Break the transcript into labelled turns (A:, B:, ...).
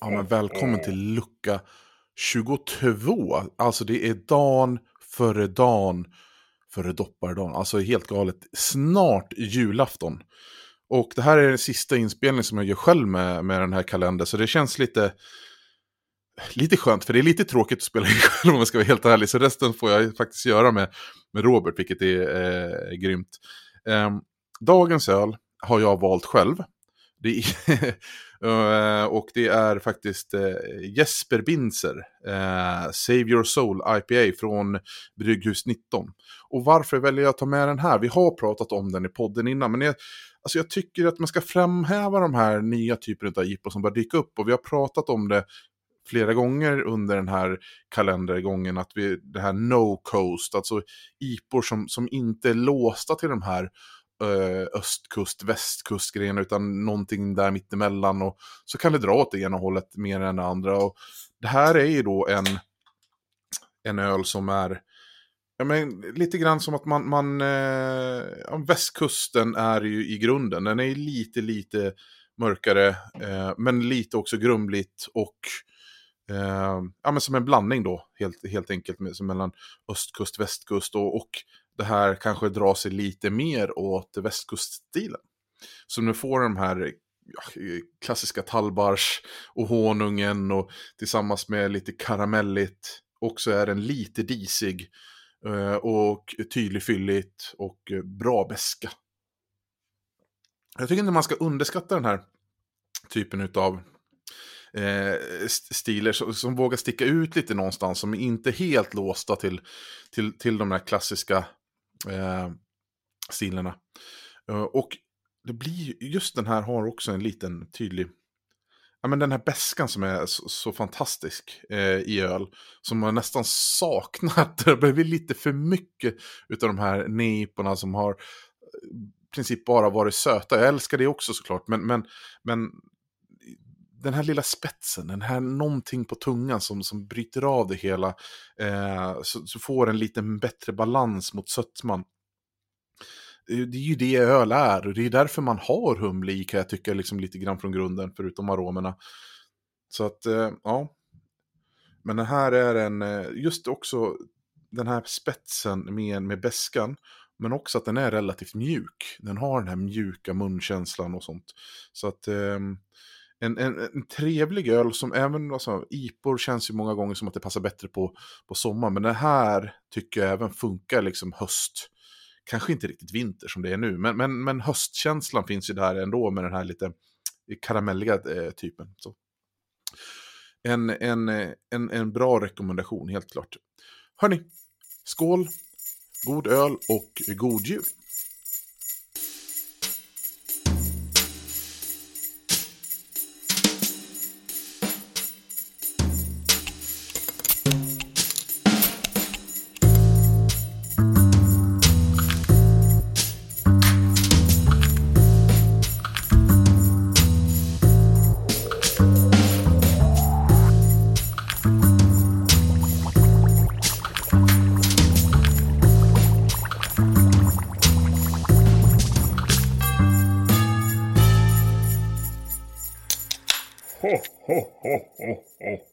A: Ja, men välkommen till lucka 22. Alltså det är dan före dan före doppardagen. Alltså helt galet. Snart julafton. Och det här är den sista inspelningen som jag gör själv med, med den här kalendern. Så det känns lite, lite skönt. För det är lite tråkigt att spela in själv om jag ska vara helt ärlig. Så resten får jag faktiskt göra med, med Robert, vilket är eh, grymt. Eh, dagens öl har jag valt själv. Det är eh, och det är faktiskt eh, Jesper Binzer, eh, Save Your Soul IPA från Brygghus 19. Och varför väljer jag att ta med den här? Vi har pratat om den i podden innan, men jag, alltså jag tycker att man ska framhäva de här nya typerna av jippo som börjar dyka upp. Och vi har pratat om det flera gånger under den här kalendergången, att vi, det här no coast, alltså IPOR som, som inte är låsta till de här Eh, östkust, västkust grejen utan någonting där mittemellan. Och så kan det dra åt det ena hållet mer än det andra. Och det här är ju då en, en öl som är ja, men, lite grann som att man, man eh, västkusten är ju i grunden. Den är lite, lite mörkare, eh, men lite också grumligt och eh, ja, men som en blandning då, helt, helt enkelt, med, mellan östkust, västkust och, och det här kanske drar sig lite mer åt västkuststilen. Så nu får de här klassiska tallbars och honungen och tillsammans med lite karamelligt också är den lite disig eh, och tydlig fylligt och bra beska. Jag tycker inte man ska underskatta den här typen av eh, stiler som, som, vågar sticka ut lite någonstans, som inte är helt låsta till, till, till de här klassiska eh, stilarna. Eh, och det blir, just den här har också en liten tydlig, ja men den här bäskan som är så, så fantastisk eh, i öl. Som man nästan saknat, det blir lite för mycket av de här neporna som har eh, i princip bara varit söta. Jag älskar det också såklart, men, men, men den här lilla spetsen, den här någonting på tungan som, som bryter av det hela. Eh, så, så, får en lite bättre balans mot sötman. Det är ju det öl är och det är därför man har humle i kan jag tycka liksom lite grann från grunden, förutom aromerna. Så att, eh, ja. Men den här är en, eh, just också den här spetsen med, med beskan. Men också att den är relativt mjuk. Den har den här mjuka munkänslan och sånt. Så att eh, en, en, en trevlig öl som även, alltså, IPOR känns ju många gånger som att det passar bättre på, på sommaren. Men den här tycker jag även funkar liksom höst. Kanske inte riktigt vinter som det är nu, men, men, men höstkänslan finns ju där ändå med den här lite karamelliga eh, typen. Så. En, en, eh, en, en bra rekommendation, helt klart. Hörni, skål, god öl och god jul.
B: ho, ho, ho, ho, ho.